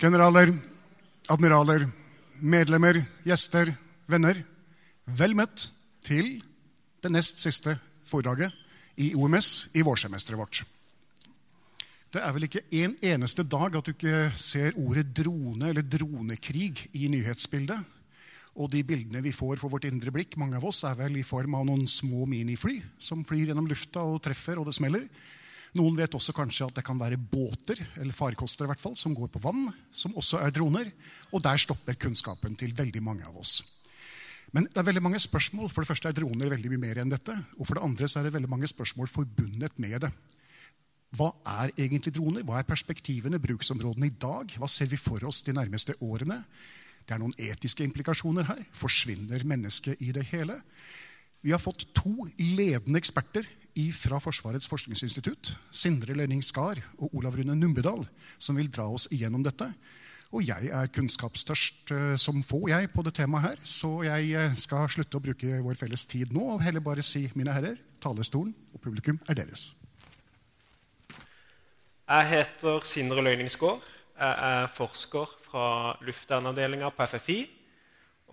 Generaler, admiraler, medlemmer, gjester, venner. Vel møtt til det nest siste foredraget i OMS i vårsemesteret vårt. Det er vel ikke en eneste dag at du ikke ser ordet drone eller dronekrig i nyhetsbildet. Og de bildene vi får for vårt indre blikk, mange av oss, er vel i form av noen små minifly som flyr gjennom lufta og treffer, og det smeller. Noen vet også kanskje at det kan være båter eller farkoster i hvert fall, som går på vann, som også er droner. Og der stopper kunnskapen til veldig mange av oss. Men det er veldig mange spørsmål. For det første er droner veldig mye mer enn dette. Og for det andre så er det veldig mange spørsmål forbundet med det. Hva er egentlig droner? Hva er perspektivene, bruksområdene i dag? Hva ser vi for oss de nærmeste årene? Det er noen etiske implikasjoner her. Forsvinner mennesket i det hele? Vi har fått to ledende eksperter fra Forsvarets forskningsinstitutt, Sindre Lønning Skar og Olav Rune Numbedal, som vil dra oss igjennom dette. Og jeg er kunnskapstørst eh, som få jeg på det temaet her, så jeg eh, skal slutte å bruke vår felles tid nå og heller bare si, mine herrer, talerstolen og publikum er deres. Jeg heter Sindre Løyningsgård. Jeg er forsker fra luftvernavdelinga på FFI.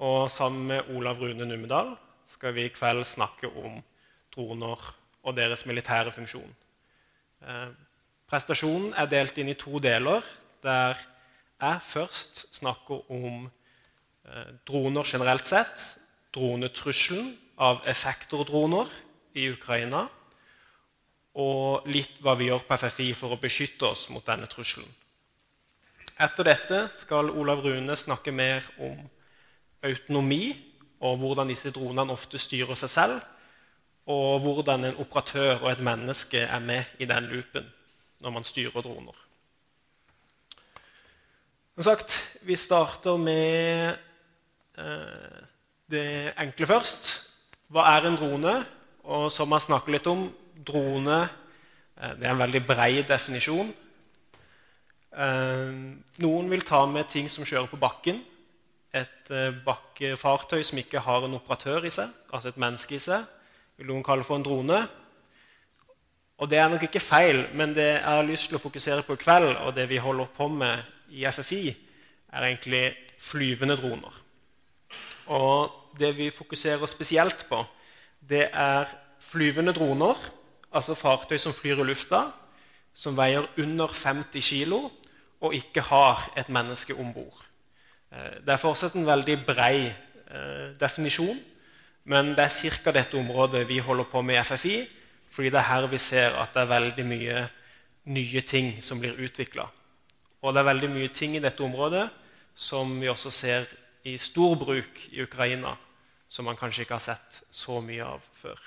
Og sammen med Olav Rune Numedal skal vi i kveld snakke om droner og deres militære funksjon. Eh, prestasjonen er delt inn i to deler, der jeg først snakker om eh, droner generelt sett, dronetrusselen av effektordroner i Ukraina, og litt hva vi gjør på FFI for å beskytte oss mot denne trusselen. Etter dette skal Olav Rune snakke mer om autonomi og hvordan disse dronene ofte styrer seg selv, og hvordan en operatør og et menneske er med i den loopen når man styrer droner. Som sagt, vi starter med eh, det enkle først. Hva er en drone? Og som man snakker litt om, drone eh, det er en veldig bred definisjon. Eh, noen vil ta med ting som kjører på bakken. Et eh, bakkefartøy som ikke har en operatør i seg, altså et menneske i seg vil noen kalle for en drone. Og det er nok ikke feil, men det jeg har lyst til å fokusere på i kveld, og det vi holder på med i FFI, er egentlig flyvende droner. Og det vi fokuserer spesielt på, det er flyvende droner, altså fartøy som flyr i lufta, som veier under 50 kg og ikke har et menneske om bord. Eh, det er fortsatt en veldig brei eh, definisjon, men det er ca. dette området vi holder på med i FFI, fordi det er her vi ser at det er veldig mye nye ting som blir utvikla. Og det er veldig mye ting i dette området som vi også ser i stor bruk i Ukraina, som man kanskje ikke har sett så mye av før.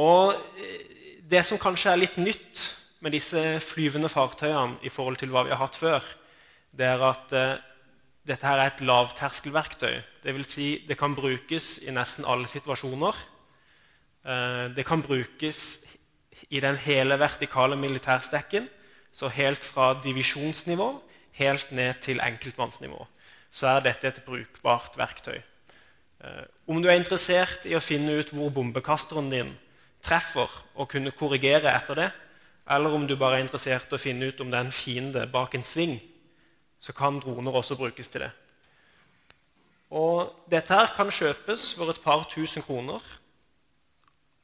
Og eh, det som kanskje er litt nytt med disse flyvende fartøyene i forhold til hva vi har hatt før, det er at eh, dette her er et lavterskelverktøy. Det, vil si, det kan brukes i nesten alle situasjoner. Eh, det kan brukes i den hele vertikale militærstekken, så helt fra divisjonsnivå helt ned til enkeltmannsnivå. Så er dette et brukbart verktøy. Eh, om du er interessert i å finne ut hvor bombekasteren din treffer, og kunne korrigere etter det, eller om du bare er interessert i å finne ut om det er en fiende bak en sving, så kan droner også brukes til det. Og dette her kan kjøpes for et par tusen kroner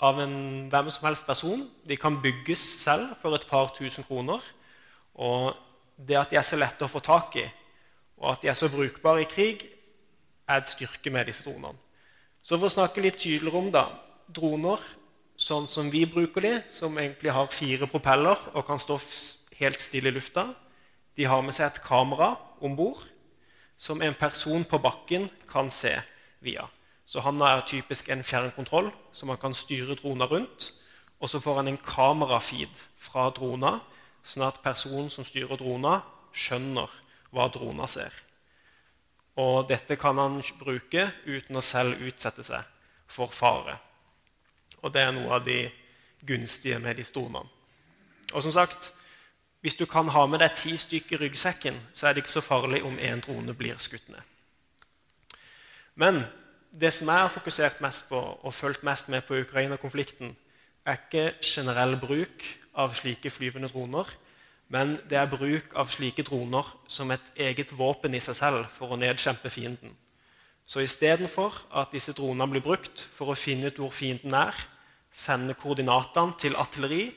av en hvem som helst person. De kan bygges selv for et par tusen kroner. Og det at de er så lette å få tak i, og at de er så brukbare i krig, er et styrke med disse dronene. Så for å snakke litt tydeligere om da, droner sånn som vi bruker de, som egentlig har fire propeller og kan stå helt stille i lufta, de har med seg et kamera om bord som en person på bakken kan se via. Så han er typisk en fjernkontroll som han kan styre drona rundt. Og så får han en kamerafeed fra drona, sånn at personen som styrer drona, skjønner hva drona ser. Og dette kan han bruke uten å selv utsette seg for fare. Og det er noe av de gunstige med de dronene. Og som sagt, hvis du kan ha med deg ti stykker i ryggsekken, så er det ikke så farlig om én drone blir skutt ned. Men det som jeg har fokusert mest på og fulgt mest med på Ukraina-konflikten, er ikke generell bruk av slike flyvende droner, men det er bruk av slike droner som et eget våpen i seg selv for å nedkjempe fienden. Så istedenfor at disse dronene blir brukt for å finne ut hvor fienden er, sende koordinatene til artilleri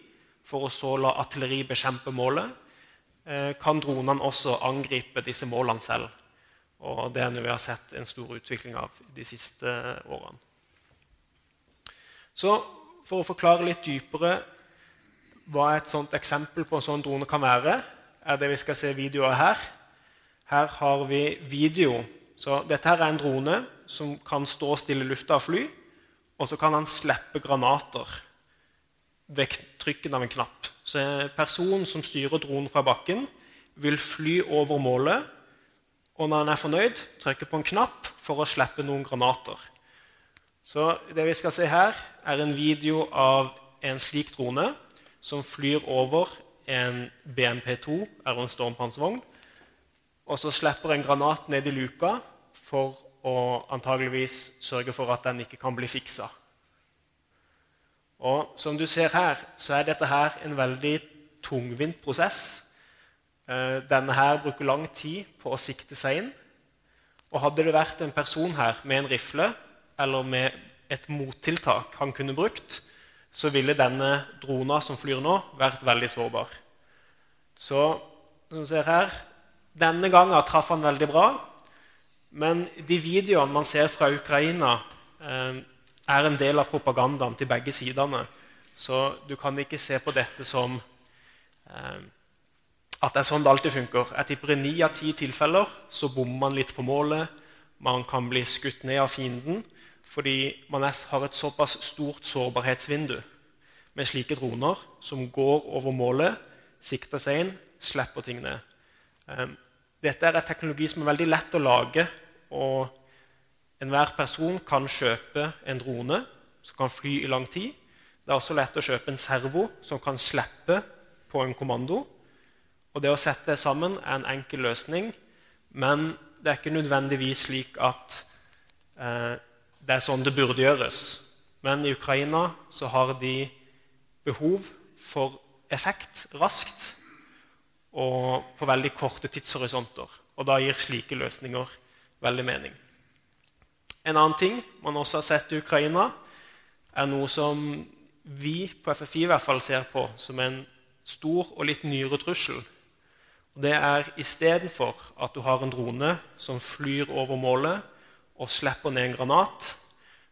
for å så la artilleri bekjempe målet, eh, kan dronene også angripe disse målene selv. Og det er noe vi har sett en stor utvikling av de siste årene. Så for å forklare litt dypere hva et sånt eksempel på en sånn drone kan være, er det vi skal se videoer her. Her har vi video. Så dette her er en drone som kan stå stille i lufta og fly. Og så kan han slippe granater ved trykken av en knapp. Så personen som styrer dronen fra bakken, vil fly over målet. Og når han er fornøyd, trykker på en knapp for å slippe noen granater. Så det vi skal se her, er en video av en slik drone som flyr over en BMP2 eller en stormpanservogn. Og så slipper en granat ned i luka for å antageligvis sørge for at den ikke kan bli fiksa. Og som du ser her, så er dette her en veldig tungvint prosess. Eh, denne her bruker lang tid på å sikte seg inn. Og hadde det vært en person her med en rifle eller med et mottiltak han kunne brukt, så ville denne drona som flyr nå, vært veldig sårbar. Så som du ser her, Denne gangen traff han veldig bra. Men de videoene man ser fra Ukraina, eh, er en del av propagandaen til begge sidene. Så du kan ikke se på dette som eh, at det er sånn det alltid funker. Jeg tipper I ni av ti tilfeller så bommer man litt på målet. Man kan bli skutt ned av fienden fordi man har et såpass stort sårbarhetsvindu med slike droner som går over målet, sikter seg inn, slipper ting ned. Eh, dette er en teknologi som er veldig lett å lage. og Enhver person kan kjøpe en drone som kan fly i lang tid. Det er også lett å kjøpe en servo som kan slippe på en kommando. Og Det å sette det sammen er en enkel løsning, men det er ikke nødvendigvis slik at eh, det er sånn det burde gjøres. Men i Ukraina så har de behov for effekt raskt og på veldig korte tidshorisonter. Og da gir slike løsninger veldig mening. En annen ting man også har sett i Ukraina, er noe som vi på FFI i hvert fall ser på som en stor og litt nyere trussel. Og det er istedenfor at du har en drone som flyr over målet og slipper ned en granat,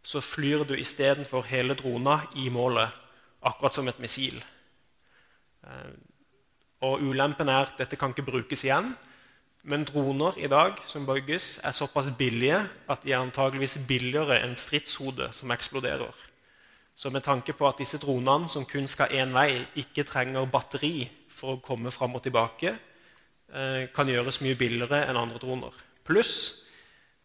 så flyr du istedenfor hele drona i målet, akkurat som et missil. Eh, og Ulempen er at dette kan ikke brukes igjen. Men droner i dag som bygges, er såpass billige at de er antageligvis billigere enn stridshode som eksploderer. Så med tanke på at disse dronene som kun skal én vei, ikke trenger batteri for å komme fram og tilbake, eh, kan gjøres mye billigere enn andre droner. Pluss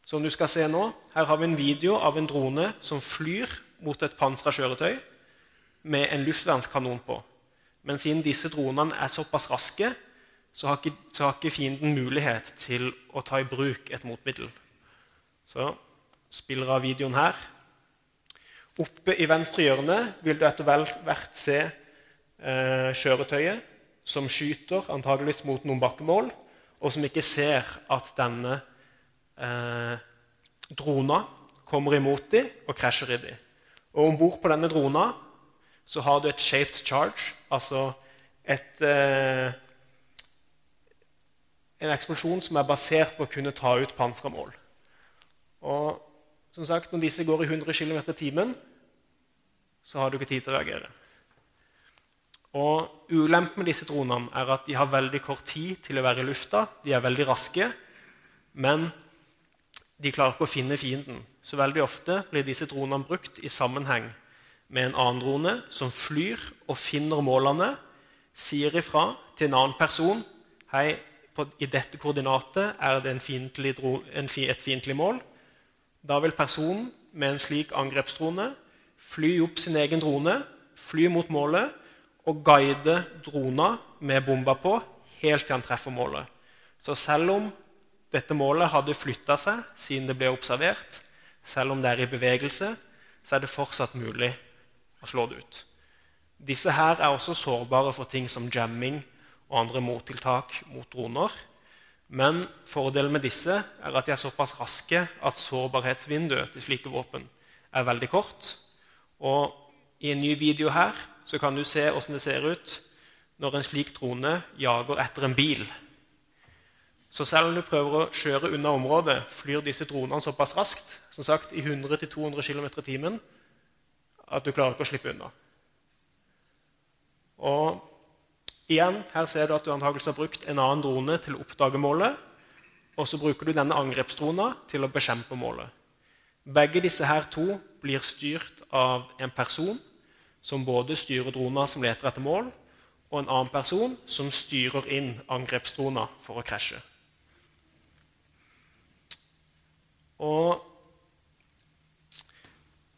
som du skal se nå, her har vi en video av en drone som flyr mot et pansra kjøretøy med en luftvernskanon på. Men siden disse dronene er såpass raske, så har, ikke, så har ikke fienden mulighet til å ta i bruk et motmiddel. Så spiller av videoen her. Oppe i venstre hjørne vil du etter hvert se eh, kjøretøyet som skyter antageligvis mot noen bakkemål, og som ikke ser at denne eh, drona kommer imot dem og krasjer i dem. Og Om bord på denne drona så har du et shaped charge, altså et, eh, en eksplosjon som er basert på å kunne ta ut pansra mål. Og som sagt, Når disse går i 100 km i timen, så har du ikke tid til å reagere. Og Ulempen med disse dronene er at de har veldig kort tid til å være i lufta. De er veldig raske, men de klarer ikke å finne fienden. Så veldig ofte blir disse dronene brukt i sammenheng med en annen drone som flyr og finner målene, sier ifra til en annen person Hei, på, i dette koordinatet er det fiendtlig dro, en, et fiendtlig mål. Da vil personen med en slik angrepsdrone fly opp sin egen drone, fly mot målet og guide drona med bomba på helt til han treffer målet. Så selv om dette målet hadde flytta seg siden det ble observert, selv om det er i bevegelse, så er det fortsatt mulig å slå det ut. Disse her er også sårbare for ting som jamming og andre mottiltak mot droner. Men fordelen med disse er at de er såpass raske at sårbarhetsvinduet til slike våpen er veldig kort. Og I en ny video her så kan du se hvordan det ser ut når en slik drone jager etter en bil. Så selv om du prøver å kjøre unna området, flyr disse dronene såpass raskt som sagt, i 100-200 km i timen at du klarer ikke å slippe unna. Og igjen, Her ser du at du antakelig har brukt en annen drone til å oppdage målet. Og så bruker du denne angrepsdrona til å bekjempe målet. Begge disse her to blir styrt av en person som både styrer drona som leter etter mål, og en annen person som styrer inn angrepsdrona for å krasje. Og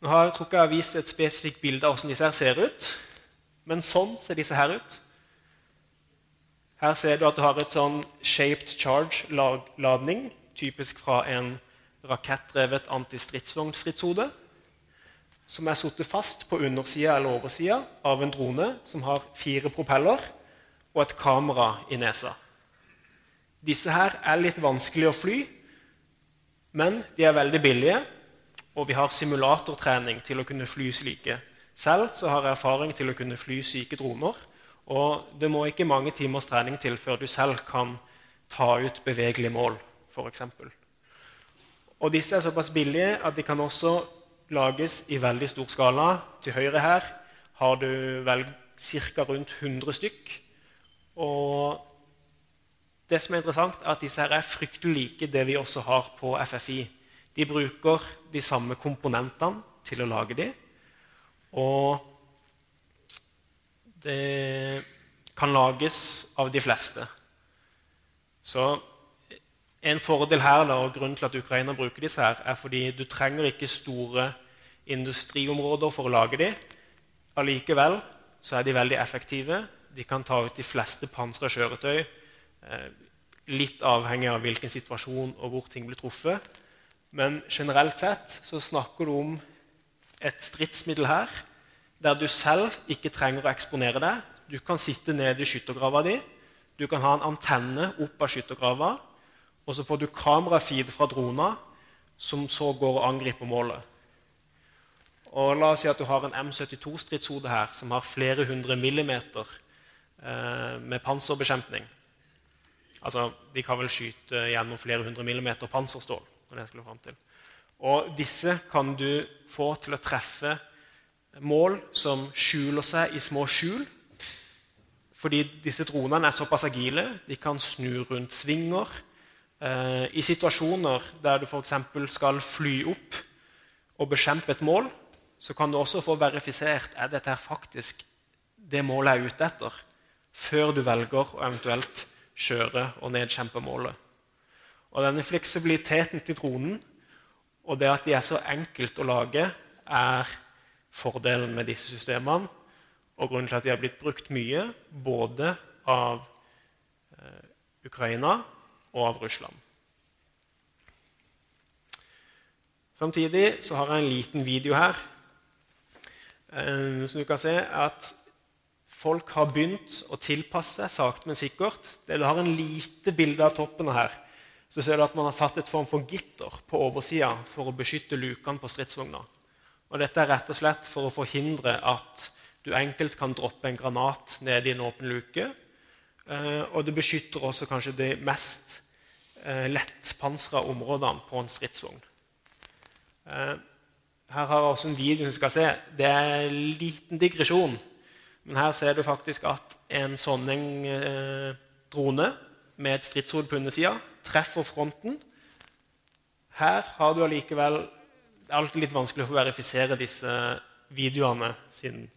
nå har jeg, tror ikke jeg har vist et spesifikt bilde av hvordan disse her ser ut. Men sånn ser disse her ut. Her ser du at du har et sånn shaped charge-ladning, typisk fra en rakettdrevet antistridsvognstridshode, som er satt fast på undersida eller oversida av en drone som har fire propeller og et kamera i nesa. Disse her er litt vanskelig å fly, men de er veldig billige og vi har simulatortrening til å kunne fly slike. Selv har jeg erfaring til å kunne fly syke droner. Og det må ikke mange timers trening til før du selv kan ta ut bevegelige mål, f.eks. Og disse er såpass billige at de kan også lages i veldig stor skala. Til høyre her har du vel ca. rundt 100 stykk. Og det som er interessant, er at disse her er fryktelig like det vi også har på FFI. De bruker de samme komponentene til å lage dem. Og det kan lages av de fleste. Så en fordel her da, og grunnen til at Ukraina bruker disse, her, er fordi du trenger ikke store industriområder for å lage dem. Allikevel så er de veldig effektive. De kan ta ut de fleste pansra kjøretøy, eh, litt avhengig av hvilken situasjon og hvor ting blir truffet. Men generelt sett så snakker du om et stridsmiddel her der du selv ikke trenger å eksponere deg. Du kan sitte nede i skyttergrava di, du kan ha en antenne opp av skyttergrava, og så får du kamerafeed fra drona, som så går og angriper målet. Og La oss si at du har en M72-stridshode her som har flere hundre millimeter eh, med panserbekjempning. Altså, De kan vel skyte gjennom flere hundre millimeter panserstål det jeg frem til. Og disse kan du få til å treffe mål som skjuler seg i små skjul. Fordi disse dronene er såpass agile. De kan snu rundt svinger. Eh, I situasjoner der du f.eks. skal fly opp og bekjempe et mål, så kan du også få verifisert er dette faktisk det målet jeg er ute etter, før du velger å eventuelt kjøre og nedkjempe målet. Og denne fleksibiliteten til dronen og det at de er så enkelt å lage, er fordelen med disse systemene, og grunnen til at de har blitt brukt mye, både av eh, Ukraina og av Russland. Samtidig så har jeg en liten video her. Eh, som du kan se at folk har begynt å tilpasse seg sakte, men sikkert. Du har en lite bilde av toppen her. Så ser du at man har satt et form for gitter på oversida for å beskytte lukene på stridsvogna. Og dette er rett og slett for å forhindre at du enkelt kan droppe en granat ned i en åpen luke. Eh, og det beskytter også kanskje de mest eh, lettpansra områdene på en stridsvogn. Eh, her har jeg også en video du skal se. Det er en liten digresjon. Men her ser du faktisk at en sånn drone med et stridshode på undersida treffer fronten. Her har du allikevel Det er alltid litt vanskelig å få verifisere disse videoene, siden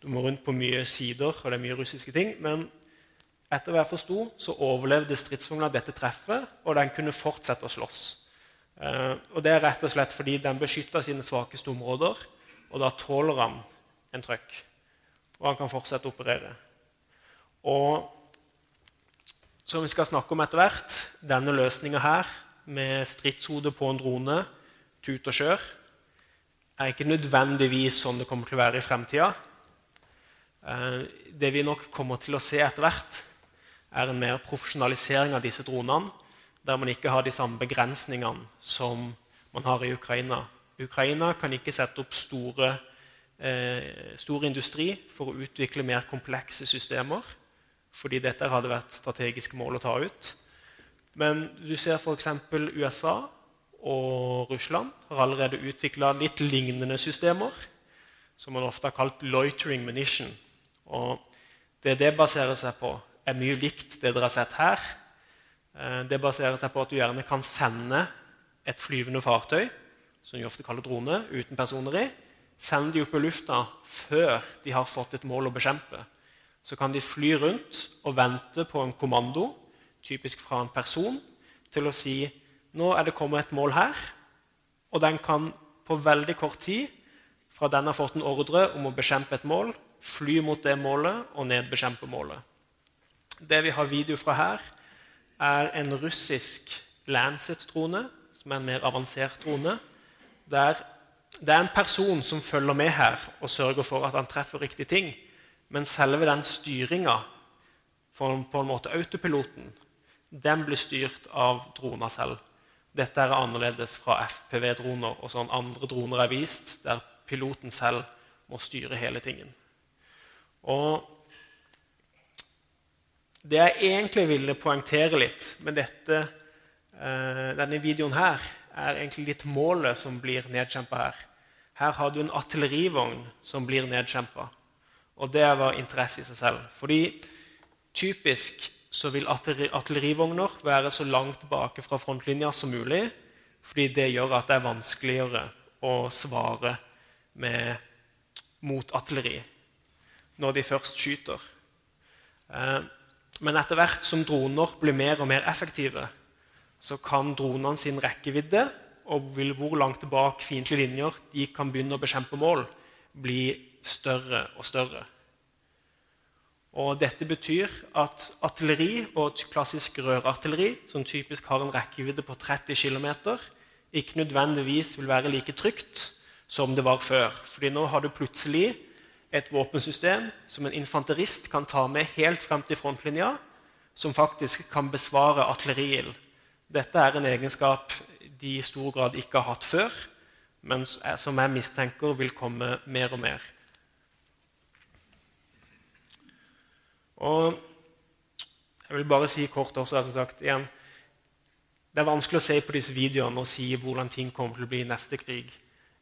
du må rundt på mye sider, og det er mye russiske ting. Men etter hva jeg forsto, så overlevde stridsvogna dette treffet, og den kunne fortsette å slåss. Uh, og Det er rett og slett fordi den beskytter sine svakeste områder, og da tåler han en trøkk. Og han kan fortsette å operere. Og som vi skal snakke om etter hvert, denne løsninga her, med stridshode på en drone, tut og kjør, er ikke nødvendigvis sånn det kommer til å være i fremtida. Uh, det vi nok kommer til å se etter hvert, er en mer profesjonalisering av disse dronene der man ikke har de samme begrensningene som man har i Ukraina. Ukraina kan ikke sette opp store, eh, stor industri for å utvikle mer komplekse systemer, fordi dette hadde vært strategiske mål å ta ut. Men du ser f.eks. USA og Russland har allerede utvikla litt lignende systemer, som man ofte har kalt 'loitering munition'. Og det det baserer seg på, er mye likt det dere har sett her Eh, det baserer seg på at du gjerne kan sende et flyvende fartøy, som vi ofte kaller drone, uten personer i. Sende de opp i lufta før de har fått et mål å bekjempe. Så kan de fly rundt og vente på en kommando, typisk fra en person, til å si nå er det kommet et mål her. Og den kan på veldig kort tid, fra den har fått en ordre om å bekjempe et mål, fly mot det målet og nedbekjempe målet. Det vi har video fra her, er en russisk Lancet-drone, som er en mer avansert drone. Der det er en person som følger med her og sørger for at han treffer riktige ting. Men selve den styringa, på en måte autopiloten, den blir styrt av drona selv. Dette er annerledes fra FPV-droner og sånn andre droner er vist, der piloten selv må styre hele tingen. Og det jeg egentlig ville poengtere litt med dette, uh, denne videoen her, er egentlig litt målet som blir nedkjempa her. Her har du en artillerivogn som blir nedkjempa. Og det var interesse i seg selv. Fordi typisk så vil artillerivogner være så langt tilbake fra frontlinja som mulig. Fordi det gjør at det er vanskeligere å svare med, mot artilleri når de først skyter. Uh, men etter hvert som droner blir mer og mer effektive, så kan dronene sin rekkevidde og hvor langt tilbake fiendtlige linjer de kan begynne å bekjempe mål, bli større og større. Og dette betyr at artilleri og klassisk rørartilleri, som typisk har en rekkevidde på 30 km, ikke nødvendigvis vil være like trygt som det var før. Fordi nå har du plutselig et våpensystem som en infanterist kan ta med helt frem til frontlinja, som faktisk kan besvare artilleriild. Dette er en egenskap de i stor grad ikke har hatt før, men som jeg mistenker vil komme mer og mer. Og jeg vil bare si kort også, som sagt, igjen, Det er vanskelig å se på disse videoene og si hvordan ting kommer til å bli i neste krig.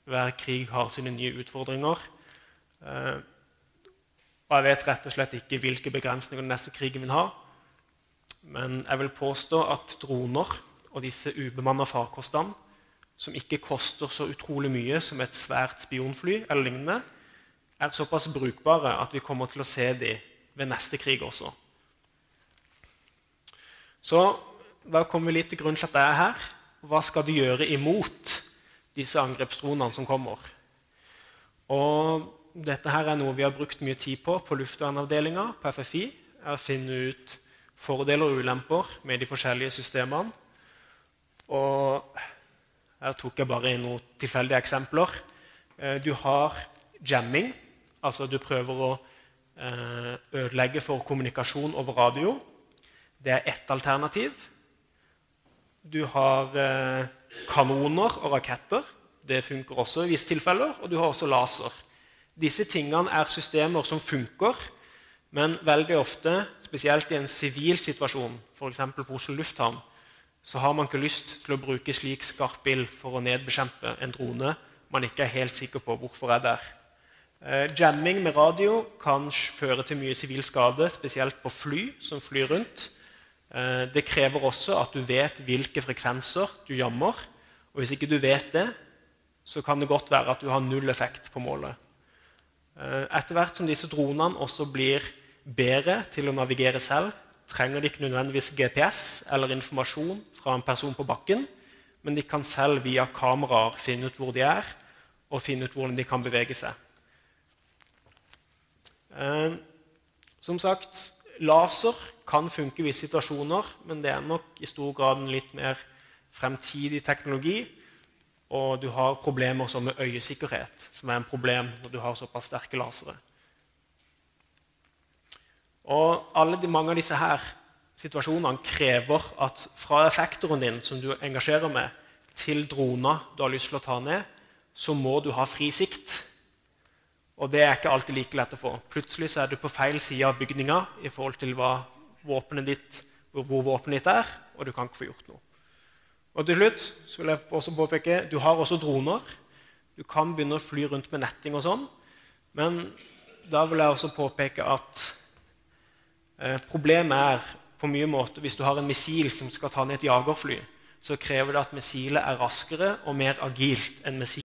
Hver krig har sine nye utfordringer. Eh, og jeg vet rett og slett ikke hvilke begrensninger den neste krigen vil ha. Men jeg vil påstå at droner og disse ubemanna farkostene, som ikke koster så utrolig mye som et svært spionfly, eller lignende, er såpass brukbare at vi kommer til å se dem ved neste krig også. Så da kommer vi litt til grunnen til at jeg er her. Hva skal du gjøre imot disse angrepsdronene som kommer? Og dette her er noe vi har brukt mye tid på på luftvernavdelinga på FFI. er Å finne ut fordeler og ulemper med de forskjellige systemene. Og her tok jeg bare inn noen tilfeldige eksempler. Eh, du har jamming, altså du prøver å ødelegge for kommunikasjon over radio. Det er ett alternativ. Du har eh, kanoner og raketter. Det funker også i visse tilfeller. Og du har også laser. Disse tingene er systemer som funker, men veldig ofte, spesielt i en sivil situasjon, f.eks. på Oslo lufthavn, så har man ikke lyst til å bruke slik skarp ild for å nedbekjempe en drone man ikke er helt sikker på hvorfor er der. Eh, jamming med radio kan føre til mye sivil skade, spesielt på fly som flyr rundt. Eh, det krever også at du vet hvilke frekvenser du jammer. Og hvis ikke du vet det, så kan det godt være at du har null effekt på målet. Eh, etter hvert som disse dronene også blir bedre til å navigere selv, trenger de ikke nødvendigvis GPS eller informasjon fra en person på bakken, men de kan selv via kameraer finne ut hvor de er, og finne ut hvordan de kan bevege seg. Eh, som sagt, laser kan funke i visse situasjoner, men det er nok i stor grad en litt mer fremtidig teknologi. Og du har problemer som med øyesikkerhet, som er en problem når du har såpass sterke lasere. Og alle de, mange av disse her situasjonene krever at fra effektoren din som du engasjerer med, til droner du har lyst til å ta ned, så må du ha fri sikt. Og det er ikke alltid like lett å få. Plutselig så er du på feil side av bygninga i forhold til våpenet ditt, hvor våpenet ditt er, og du kan ikke få gjort noe. Og til slutt så vil jeg også påpeke du har også droner. Du kan begynne å fly rundt med netting og sånn. Men da vil jeg også påpeke at eh, problemet er på mye måter hvis du har en missil som skal ta ned et jagerfly, så krever det at missilet er raskere og mer agilt enn missil.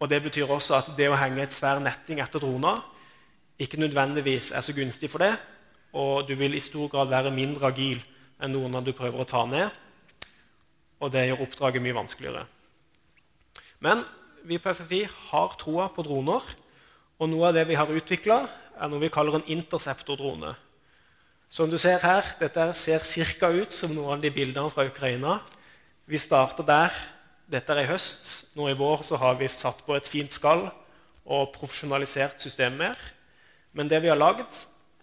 Og Det betyr også at det å henge et svær netting etter droner ikke nødvendigvis er så gunstig for det, og du vil i stor grad være mindre agil enn noen du prøver å ta ned. Og det gjør oppdraget mye vanskeligere. Men vi på FFI har troa på droner, og noe av det vi har utvikla, er noe vi kaller en interceptor-drone. Som du ser her, Dette ser ca. ut som noen av de bildene fra Ukraina. Vi starter der dette er i høst. Nå i vår så har vi satt på et fint skall og profesjonalisert systemet mer. Men det vi har lagd,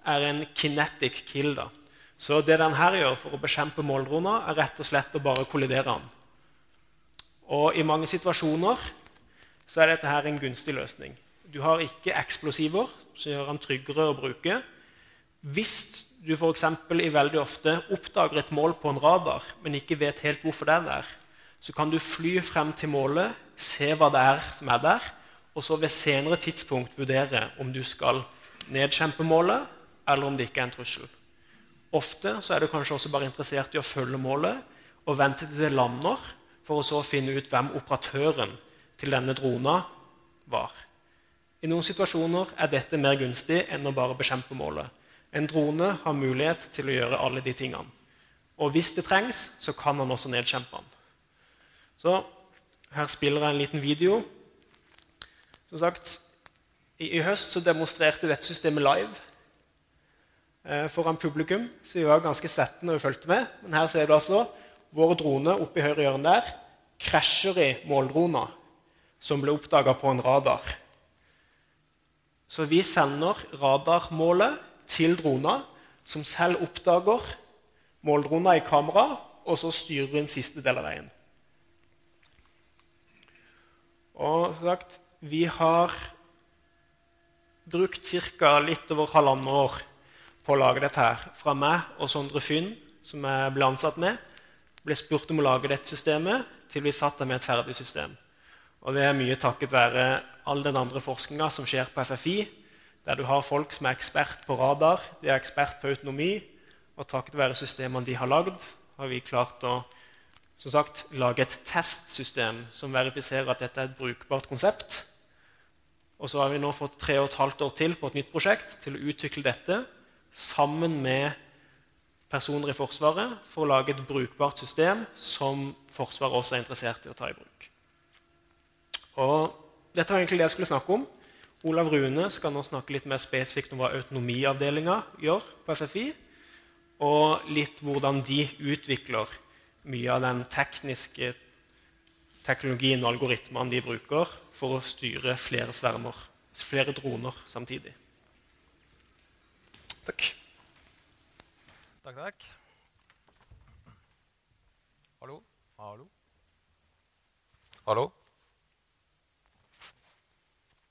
er en kinetic kill. da. Så det den her gjør for å bekjempe måldroner, er rett og slett å bare kollidere den. Og i mange situasjoner så er dette her en gunstig løsning. Du har ikke eksplosiver, som gjør den tryggere å bruke. Hvis du f.eks. veldig ofte oppdager et mål på en radar, men ikke vet helt hvorfor det er der, så kan du fly frem til målet, se hva det er som er der, og så ved senere tidspunkt vurdere om du skal nedkjempe målet, eller om det ikke er en trussel. Ofte så er du kanskje også bare interessert i å følge målet og vente til det lander, for å så finne ut hvem operatøren til denne drona var. I noen situasjoner er dette mer gunstig enn å bare bekjempe målet. En drone har mulighet til å gjøre alle de tingene. Og hvis det trengs, så kan han også nedkjempe den. Så her spiller jeg en liten video. Som sagt, i, i høst så demonstrerte dette systemet live eh, foran publikum. Så vi var ganske svette når vi fulgte med. Men her ser du altså vår drone oppe i høyre hjørne der krasjer i måldroner som ble oppdaga på en radar. Så vi sender radarmålet til drona, som selv oppdager måldroner i kamera, og så styrer den siste del av veien. Og sagt, vi har brukt ca. litt over halvannet år på å lage dette her. Fra meg og Sondre Fynn, som jeg ble ansatt med, ble spurt om å lage dette systemet, til vi satt der med et ferdig system. Og det er mye takket være all den andre forskninga som skjer på FFI, der du har folk som er ekspert på radar, de er ekspert på autonomi, og takket være systemene de har lagd, har vi klart å som sagt, lage et testsystem som verifiserer at dette er et brukbart konsept. Og så har vi nå fått tre og et halvt år til på et nytt prosjekt til å utvikle dette sammen med personer i Forsvaret for å lage et brukbart system som Forsvaret også er interessert i å ta i bruk. Og dette var egentlig det jeg skulle snakke om. Olav Rune skal nå snakke litt mer spesifikt om hva autonomiavdelinga gjør på FFI, og litt hvordan de utvikler mye av den tekniske teknologien og algoritmene de bruker for å styre flere svermer, flere droner samtidig. Takk. Takk, takk. Hallo? Hallo? Hallo?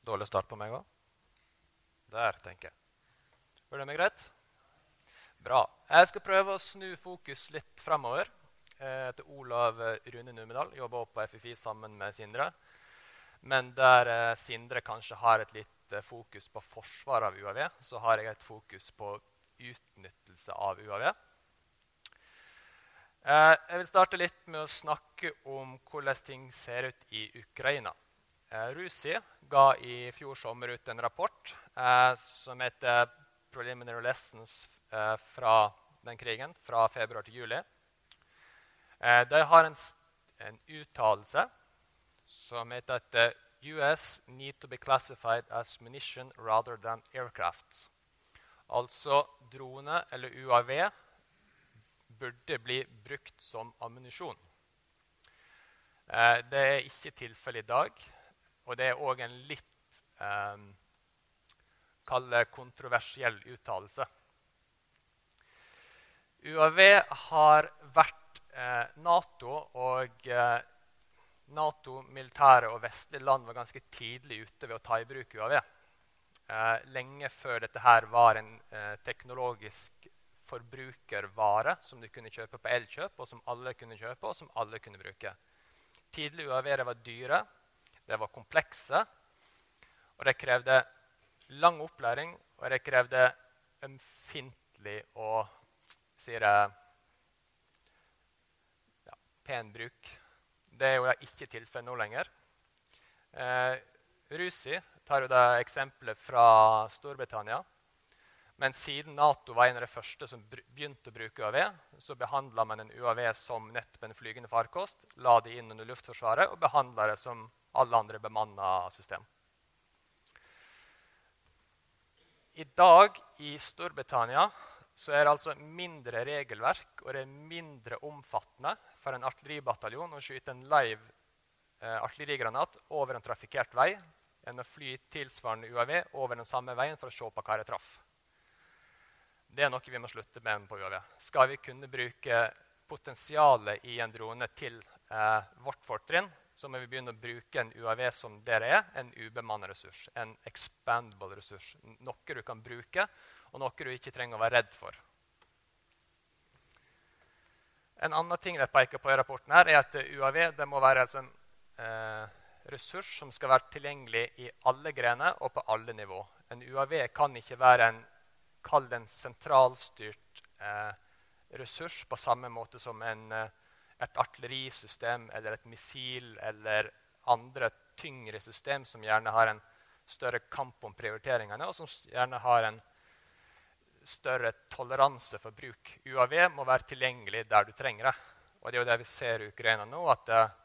Dårlig start på meg òg? Der, tenker jeg. Hører du meg greit? Bra. Jeg skal prøve å snu fokus litt fremover. Jeg heter Olav Rune Numedal. Jobber på FFI sammen med Sindre. Men der eh, Sindre kanskje har et litt eh, fokus på forsvar av UAV, så har jeg et fokus på utnyttelse av UAV. Eh, jeg vil starte litt med å snakke om hvordan ting ser ut i Ukraina. Rusi ga i fjor sommer ut en rapport som heter 'Preliminary Lessons fra den krigen', fra februar til juli. Eh, de har en, en uttalelse som heter at uh, US need to be classified as munition rather than aircraft. Altså drone eller UAV burde bli brukt som ammunisjon. Eh, det er ikke tilfellet i dag, og det er òg en litt eh, kontroversiell uttalelse. UAV har vært eh, Nato og eh, Nato, militære og vestlige land var ganske tidlig ute ved å ta i bruk UAV. Eh, lenge før dette her var en eh, teknologisk forbrukervare som du kunne kjøpe på Elkjøp, og som alle kunne kjøpe, og som alle kunne bruke. Tidlig UAV-er var dyre, det var komplekse, og det krevde lang opplæring, og det krevde ømfintlig og sier jeg, pen bruk. Det er jo ikke tilfellet nå lenger. Eh, Rusi tar jo da eksempelet fra Storbritannia. Men siden Nato var en av de første som begynte å bruke UAV, så behandla man en UAV som nettopp en flygende farkost, la det inn under Luftforsvaret og behandla det som alle andre bemanna system. I dag i Storbritannia så er det altså mindre regelverk og det er mindre omfattende for en artilleribataljon å skyte en live eh, artillerigranat over en trafikkert vei enn å fly tilsvarende UAV over den samme veien for å se på hva det traff. Det er noe vi må slutte med på UAV. Skal vi kunne bruke potensialet i en drone til eh, vårt fortrinn, så må vi begynne å bruke en UAV som dere er, en ubemannet ressurs. En expandable ressurs. Noe du kan bruke, og noe du ikke trenger å være redd for. En annen ting de peker på i rapporten, her, er at UAV må være altså en eh, ressurs som skal være tilgjengelig i alle grener og på alle nivå. En UAV kan ikke være en kall det en sentralstyrt eh, ressurs på samme måte som en, eh, et artillerisystem eller et missil eller andre tyngre system som gjerne har en større kamp om prioriteringene, og som gjerne har en større toleranse for bruk. UAV må være tilgjengelig der du trenger det. Og det er jo det vi ser i Ukraina nå, at uh,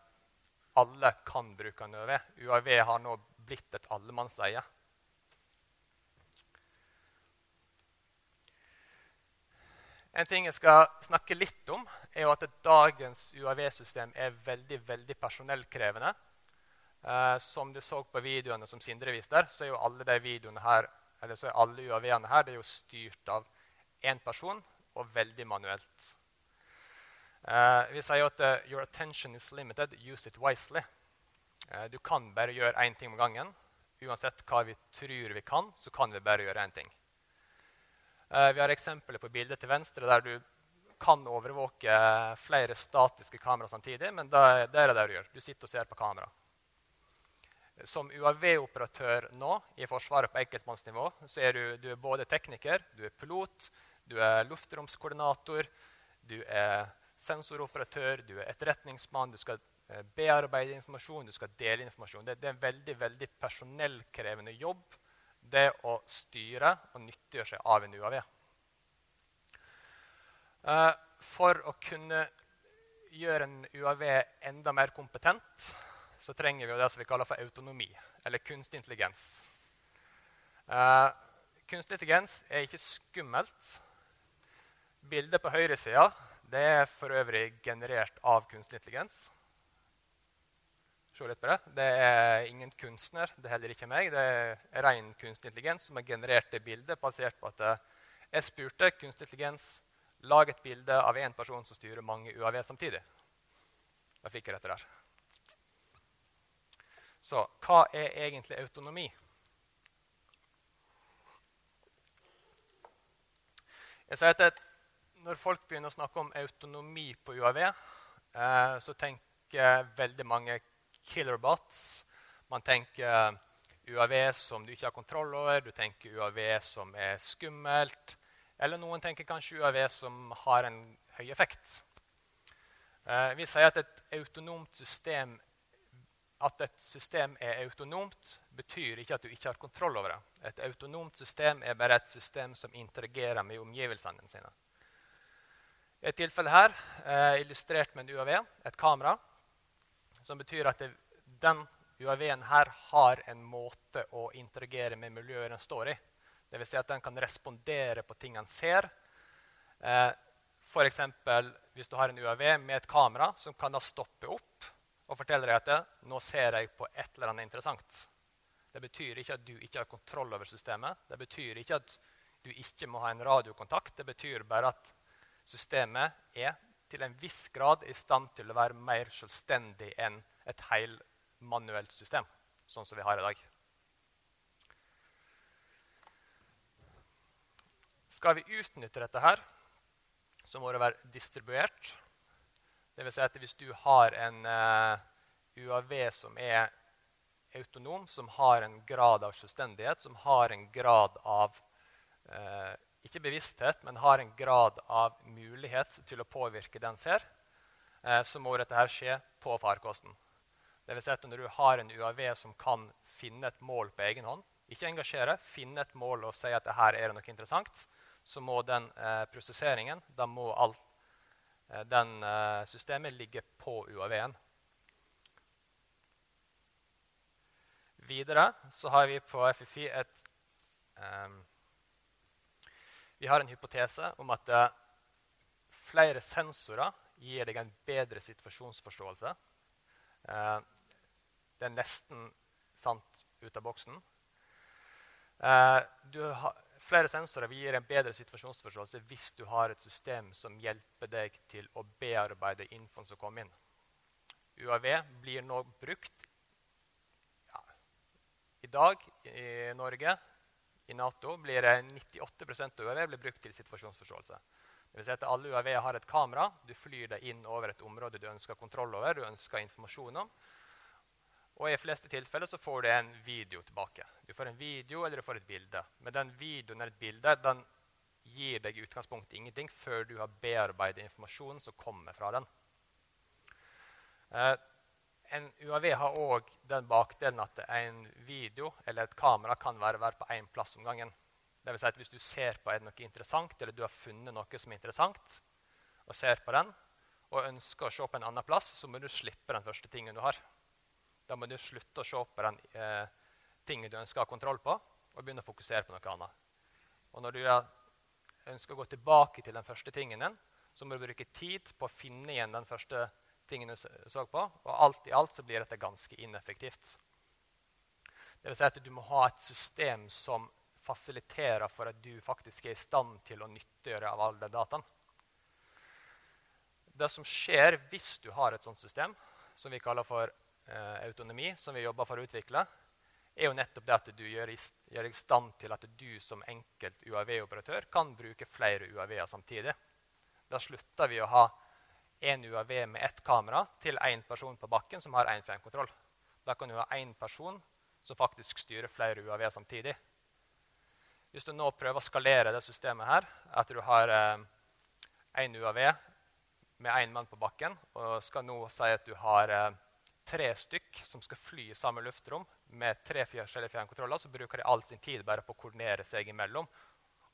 alle kan bruke en UAV. UAV har nå blitt et allemannseie. En ting jeg skal snakke litt om, er jo at dagens UAV-system er veldig veldig personellkrevende. Eh, som du så på videoene som Sindre viste så er jo alle de videoene her, eller så er alle UAV-ene her det er jo styrt av én person og veldig manuelt. Uh, vi sier at uh, 'your attention is limited, use it wisely'. Uh, du kan bare gjøre én ting om gangen. Uansett hva vi tror vi kan, så kan vi bare gjøre én ting. Vi har eksempler på bildet til venstre der du kan overvåke flere statiske kamera samtidig, men det, det er det du gjør. Du sitter og ser på kamera. Som UAV-operatør nå i Forsvaret på enkeltmannsnivå så er du, du er både tekniker, du er pilot, du er luftromskoordinator, du er sensoroperatør, du er etterretningsmann, du skal eh, bearbeide informasjon, du skal dele informasjon. Det, det er en veldig, veldig personellkrevende jobb det å styre og nyttiggjøre seg av en UAV. Eh, for å kunne gjøre en UAV enda mer kompetent så trenger vi det som vi kaller for autonomi, eller kunstig intelligens. Eh, kunstig intelligens er ikke skummelt. Bildet på høyresida er for øvrig generert av kunstig intelligens. Se litt på Det Det er ingen kunstner, det er heller ikke meg. Det er ren kunstig intelligens som har generert det bildet basert på at eh, jeg spurte kunstig intelligens lag et bilde av én person som styrer mange UAV samtidig. Da fikk jeg dette der. Så hva er egentlig autonomi? Jeg sier at Når folk begynner å snakke om autonomi på UAV, eh, så tenker veldig mange killerbots. Man tenker UAV som du ikke har kontroll over, du tenker UAV som er skummelt. Eller noen tenker kanskje UAV som har en høy effekt. Eh, vi sier at et autonomt system at et system er autonomt, betyr ikke at du ikke har kontroll over det. Et autonomt system er bare et system som interagerer med omgivelsene sine. I et tilfelle her, eh, illustrert med en UAV, et kamera, som betyr at det, den UAV-en her har en måte å interagere med miljøet den står i. Dvs. Si at den kan respondere på ting den ser. Eh, F.eks. hvis du har en UAV med et kamera som kan da stoppe opp og forteller deg at nå ser jeg på et eller annet interessant. Det betyr ikke at du ikke har kontroll over systemet. Det betyr ikke at du ikke må ha en radiokontakt. Det betyr bare at systemet er til en viss grad i stand til å være mer selvstendig enn et helmanuelt system, sånn som vi har i dag. Skal vi utnytte dette her, så må det være distribuert. Det vil si at hvis du har en uh, eh, UAV som er autonom, som har en grad av selvstendighet, som har en grad av uh, ikke bevissthet, men har en grad av mulighet til å påvirke den ser, uh, så må dette her skje på farkosten. Det vil si at når du har en UAV som kan finne et mål på egen hånd, ikke engasjere, finne et mål og si at her er noe interessant, så må den prosesseringen da må alt Eh, den eh, systemet ligger på UAV-en. Videre så har vi på FFI et um, Vi har en hypotese om at uh, flere sensorer gir deg en bedre situasjonsforståelse. Uh, det er nesten sant ut av boksen. Uh, du har Flere sensorer vil gi en bedre situasjonsforståelse hvis du har et system som hjelper deg til å bearbeide infoen som kommer inn. UAV blir nå brukt ja, I dag i Norge, i Nato, blir 98 av UAV blir brukt til situasjonsforståelse. Det vil si at Alle UAV har et kamera. Du flyr deg inn over et område du ønsker kontroll over. du ønsker informasjon om. Og i fleste tilfeller så får du en video tilbake. Du får en video eller du får et bilde. Men den videoen eller et bilde den gir deg i utgangspunktet ingenting før du har bearbeidet informasjonen som kommer fra den. Eh, en UAV har òg den bakdelen at en video eller et kamera kan være, være på én plass om gangen. Det vil si at Hvis du ser på noe interessant, eller du har funnet noe som er interessant, og ser på den, og ønsker å se på en annen plass, så må du slippe den første tingen du har. Da må du slutte å se på den eh, tingen du ønsker å ha kontroll på, og begynne å fokusere på noe annet. Og når du ønsker å gå tilbake til den første tingen din, så må du bruke tid på å finne igjen den første tingen du så på. Og alt i alt så blir dette ganske ineffektivt. Det vil si at du må ha et system som fasiliterer for at du faktisk er i stand til å nyttiggjøre av all den dataen. Det som skjer hvis du har et sånt system, som vi kaller for eh, autonomi, som vi jobber for å utvikle, er jo nettopp det at du gjør, gjør i stand til at du som enkelt UAV-operatør kan bruke flere UAV-er samtidig. Da slutter vi å ha én UAV med ett kamera til én person på bakken som har én fjernkontroll. Da kan du ha én person som faktisk styrer flere UAV samtidig. Hvis du nå prøver å skalere det systemet her, at du har én eh, UAV med én mann på bakken, og skal nå si at du har eh, tre stykk som skal fly i samme luftrom med tre forskjellige fjernkontroller, så bruker de all sin tid bare på å koordinere seg imellom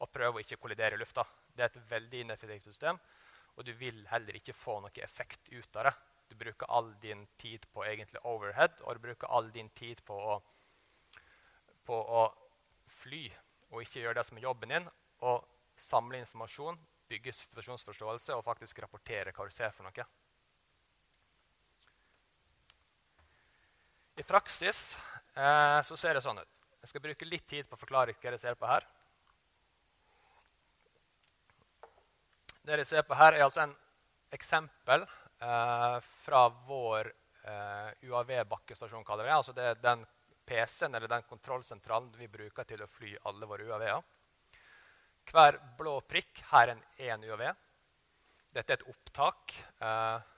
og prøve å ikke kollidere i lufta. Det er et veldig ineffektivt system, og du vil heller ikke få noe effekt ut av det. Du bruker all din tid på egentlig overhead, og du bruker all din tid på å, på å fly og ikke gjøre det som er jobben din, og samle informasjon, bygge situasjonsforståelse og faktisk rapportere hva du ser for noe. I praksis eh, så ser det sånn ut. Jeg skal bruke litt tid på å forklare hva dere ser på her. Det dere ser på her, er altså en eksempel eh, fra vår eh, UAV-bakkestasjon. kaller vi det. Altså det er den PC-en eller den kontrollsentralen vi bruker til å fly alle våre UAV-er. Hver blå prikk her er én UAV. Dette er et opptak. Eh,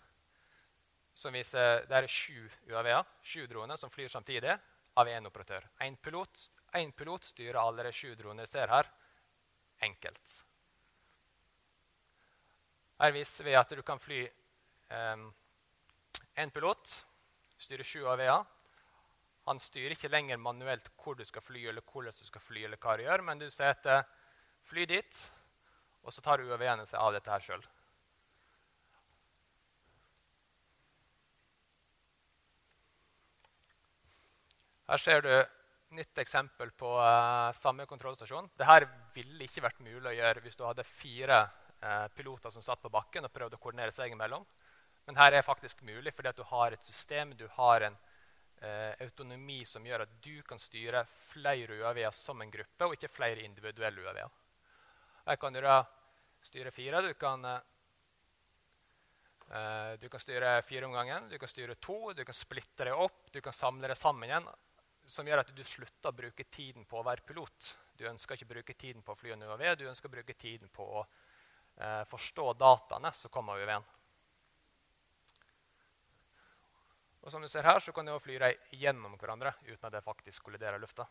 som viser, Det er sju UAV-er, sju droner, som flyr samtidig av én operatør. Én pilot, pilot, styrer alle de sju dronene vi ser her, enkelt. Her viser vi at du kan fly én um, pilot, styre sju UAV-er. Han styrer ikke lenger manuelt hvor du skal fly, eller hvordan du skal fly, eller hva du gjør, men du sier eh, fly dit, og så tar UAV-ene seg av dette her sjøl. Her ser du nytt eksempel på uh, samme kontrollstasjon. Dette ville ikke vært mulig å gjøre hvis du hadde fire uh, piloter som satt på bakken og prøvde å koordinere seg imellom. Men her er faktisk mulig fordi du har et system, du har en uh, autonomi som gjør at du kan styre flere UAV-er som en gruppe, og ikke flere individuelle UAV-er. Her kan du da styre fire. Du kan, du kan styre fire om gangen, du kan styre to, du kan splitte det opp, du kan samle det sammen igjen. Som gjør at du slutter å bruke tiden på å være pilot. Du ønsker ikke å bruke tiden på å fly en UAV, du ønsker å bruke tiden på å eh, forstå dataene, så kommer vi UAV-en. Og som du ser her, så kan de fly gjennom hverandre uten at det faktisk kolliderer lufta.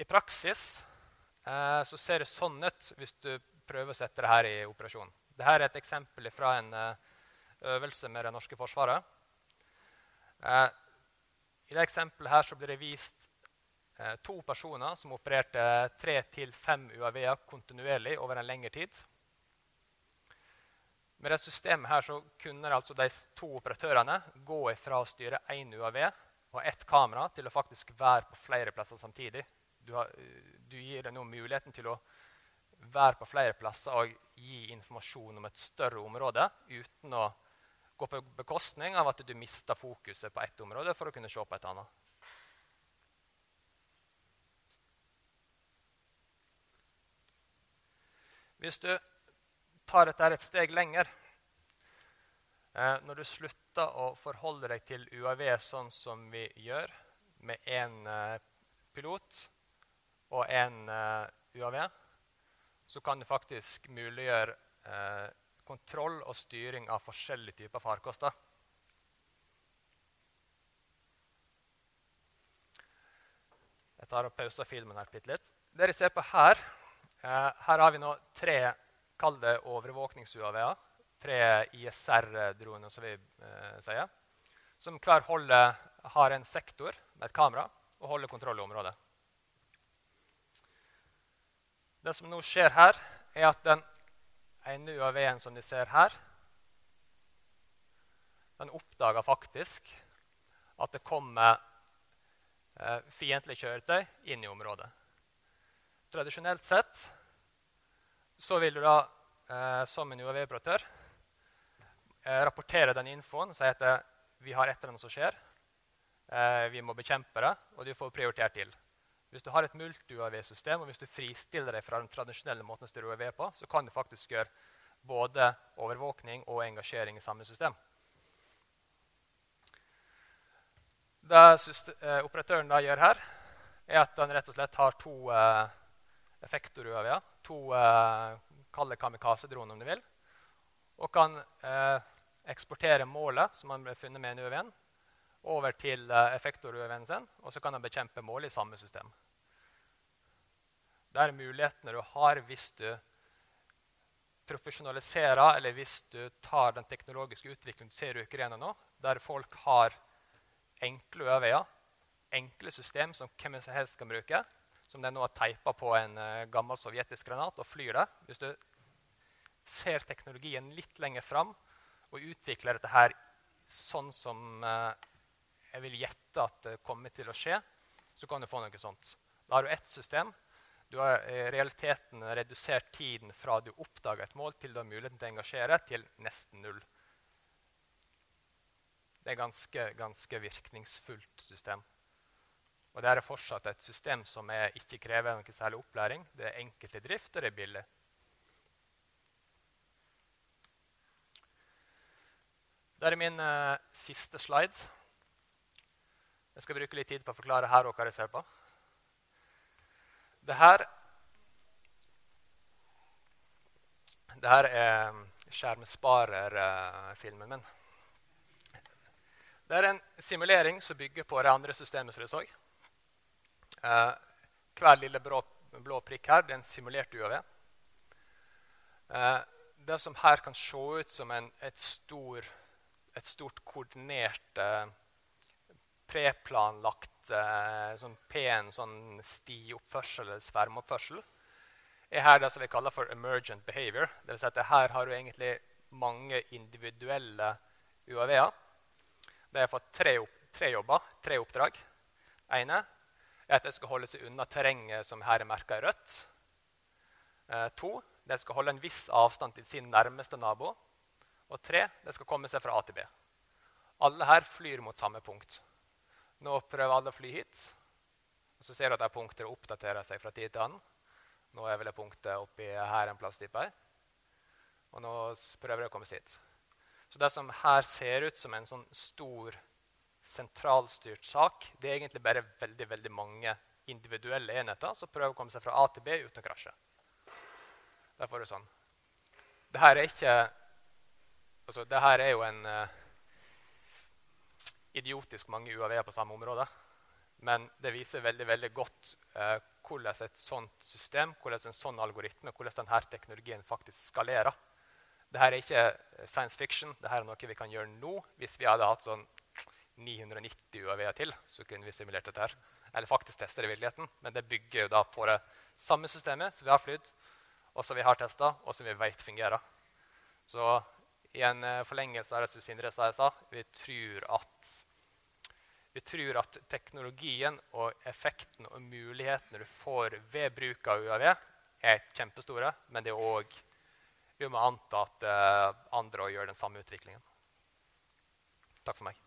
I praksis eh, så ser det sånn ut hvis du prøver å sette det her i operasjon. Dette er et eksempel fra en eh, øvelse med det norske forsvaret. Eh, I det eksempelet her så blir det vist Eh, to personer som opererte tre til fem UAV-er kontinuerlig over en lengre tid. Med det systemet her så kunne altså de to operatørene gå fra å styre én UAV og ett kamera til å faktisk være på flere plasser samtidig. Du, har, du gir deg nå muligheten til å være på flere plasser og gi informasjon om et større område uten å gå på bekostning av at du mister fokuset på ett område for å kunne se på et annet. Hvis du tar dette et steg lenger eh, Når du slutter å forholde deg til UAV sånn som vi gjør, med én eh, pilot og én eh, UAV, så kan du faktisk muliggjøre kontroll og styring av forskjellige typer farkoster. Jeg tar og pauser filmen her bitte litt. Det dere ser på her, Eh, her har vi nå tre kall det overvåknings-UAV-er. Tre ISR-droner, som vi eh, sier. Som hver holder, har en sektor med et kamera og holder kontroll i området. Det som nå skjer her, er at den ene UAV-en som de ser her, den oppdager faktisk at det kommer eh, fiendtlige kjøretøy inn i området. tradisjonelt sett så vil du da, eh, som en UAV-operatør, eh, rapportere den infoen si at eh, vi har et eller annet som skjer. Vi må bekjempe det, og du får prioritert til. Hvis du har et multi-UAV-system, og hvis du fristiller deg fra den tradisjonelle måten å styre UAV på, så kan du faktisk gjøre både overvåkning og engasjering i samme system. Det eh, operatøren da gjør her, er at han rett og slett har to eh, effektor-UAV-er. To eh, kalde kamikaze-droner, om du vil. Og kan eh, eksportere målet som han ble funnet med en UAV-en, over til eh, effektor-UAV-en sin, og så kan han bekjempe målet i samme system. Det er mulighetene du har hvis du profesjonaliserer, eller hvis du tar den teknologiske utviklingen du ser i Ukraina nå, der folk har enkle øveier, enkle system som hvem som helst kan bruke, som de nå har teipa på en uh, gammel sovjetisk granat og flyr det. Hvis du ser teknologien litt lenger fram og utvikler dette her sånn som uh, jeg vil gjette at det kommer til å skje, så kan du få noe sånt. Da har du ett system. Du har i realiteten redusert tiden fra du oppdager et mål, til du har muligheten til å engasjere, til nesten null. Det er ganske, ganske virkningsfullt system. Og det er fortsatt et system som ikke krever noe særlig opplæring. Det er enkelt i drift, og det er billig. Det er min uh, siste slide. Jeg skal bruke litt tid på å forklare her hva jeg ser på. Det her, det her er skjermsparerfilmen min. Det er en simulering som bygger på det andre systemet som du så. Eh, hver lille blå, blå, prikk her det er en simulert UAV. Eh, det som her kan se ut som en, et, stor, et, stort koordinert, eh, preplanlagt eh, sånn pen sånn stioppførsel eller svermoppførsel, er her det som vi kaller for emergent behavior. Det vil si at her har du egentlig mange individuelle UAV-er de har fått tre, tre jobber, tre oppdrag. Ene er at de skal holde seg unna terrenget som her er merka i rødt. Eh, to, de skal holde en viss avstand til sin nærmeste nabo. Og tre, de skal komme seg fra A til B. Alle her flyr mot samme punkt. Nå prøver alle å fly hit. Og så ser du at de punktet oppdaterer seg fra tid til annen. Nå er vel det punktet oppi her en plass, tipper jeg. Og nå prøver de å komme seg hit. Så det som her ser ut som en sånn stor sentralstyrt sak, det er egentlig bare veldig, veldig mange individuelle enheter som prøver å komme seg fra A til B uten å krasje. Derfor er det sånn. Dette er ikke altså, Dette er jo en uh, idiotisk mange UAV-er på samme område. Men det viser veldig veldig godt eh, hvordan et sånt system, hvordan en sånn algoritme, hvordan denne teknologien faktisk skalerer. Dette er ikke science fiction. Dette er noe vi kan gjøre nå. Hvis vi hadde hatt sånn 990 UAV-er til, så kunne vi simulert dette. her. Eller faktisk teste det i virkeligheten. Men det bygger jo da på det samme systemet som vi har flydd, og som vi har testa, og som vi vet fungerer. Så i en eh, forlengelse av det som Sindre sa, vi tror at vi tror at teknologien og effekten og mulighetene du får ved bruk av UAV, er kjempestore, men det er òg vi må anta at andre òg gjør den samme utviklingen. Takk for meg.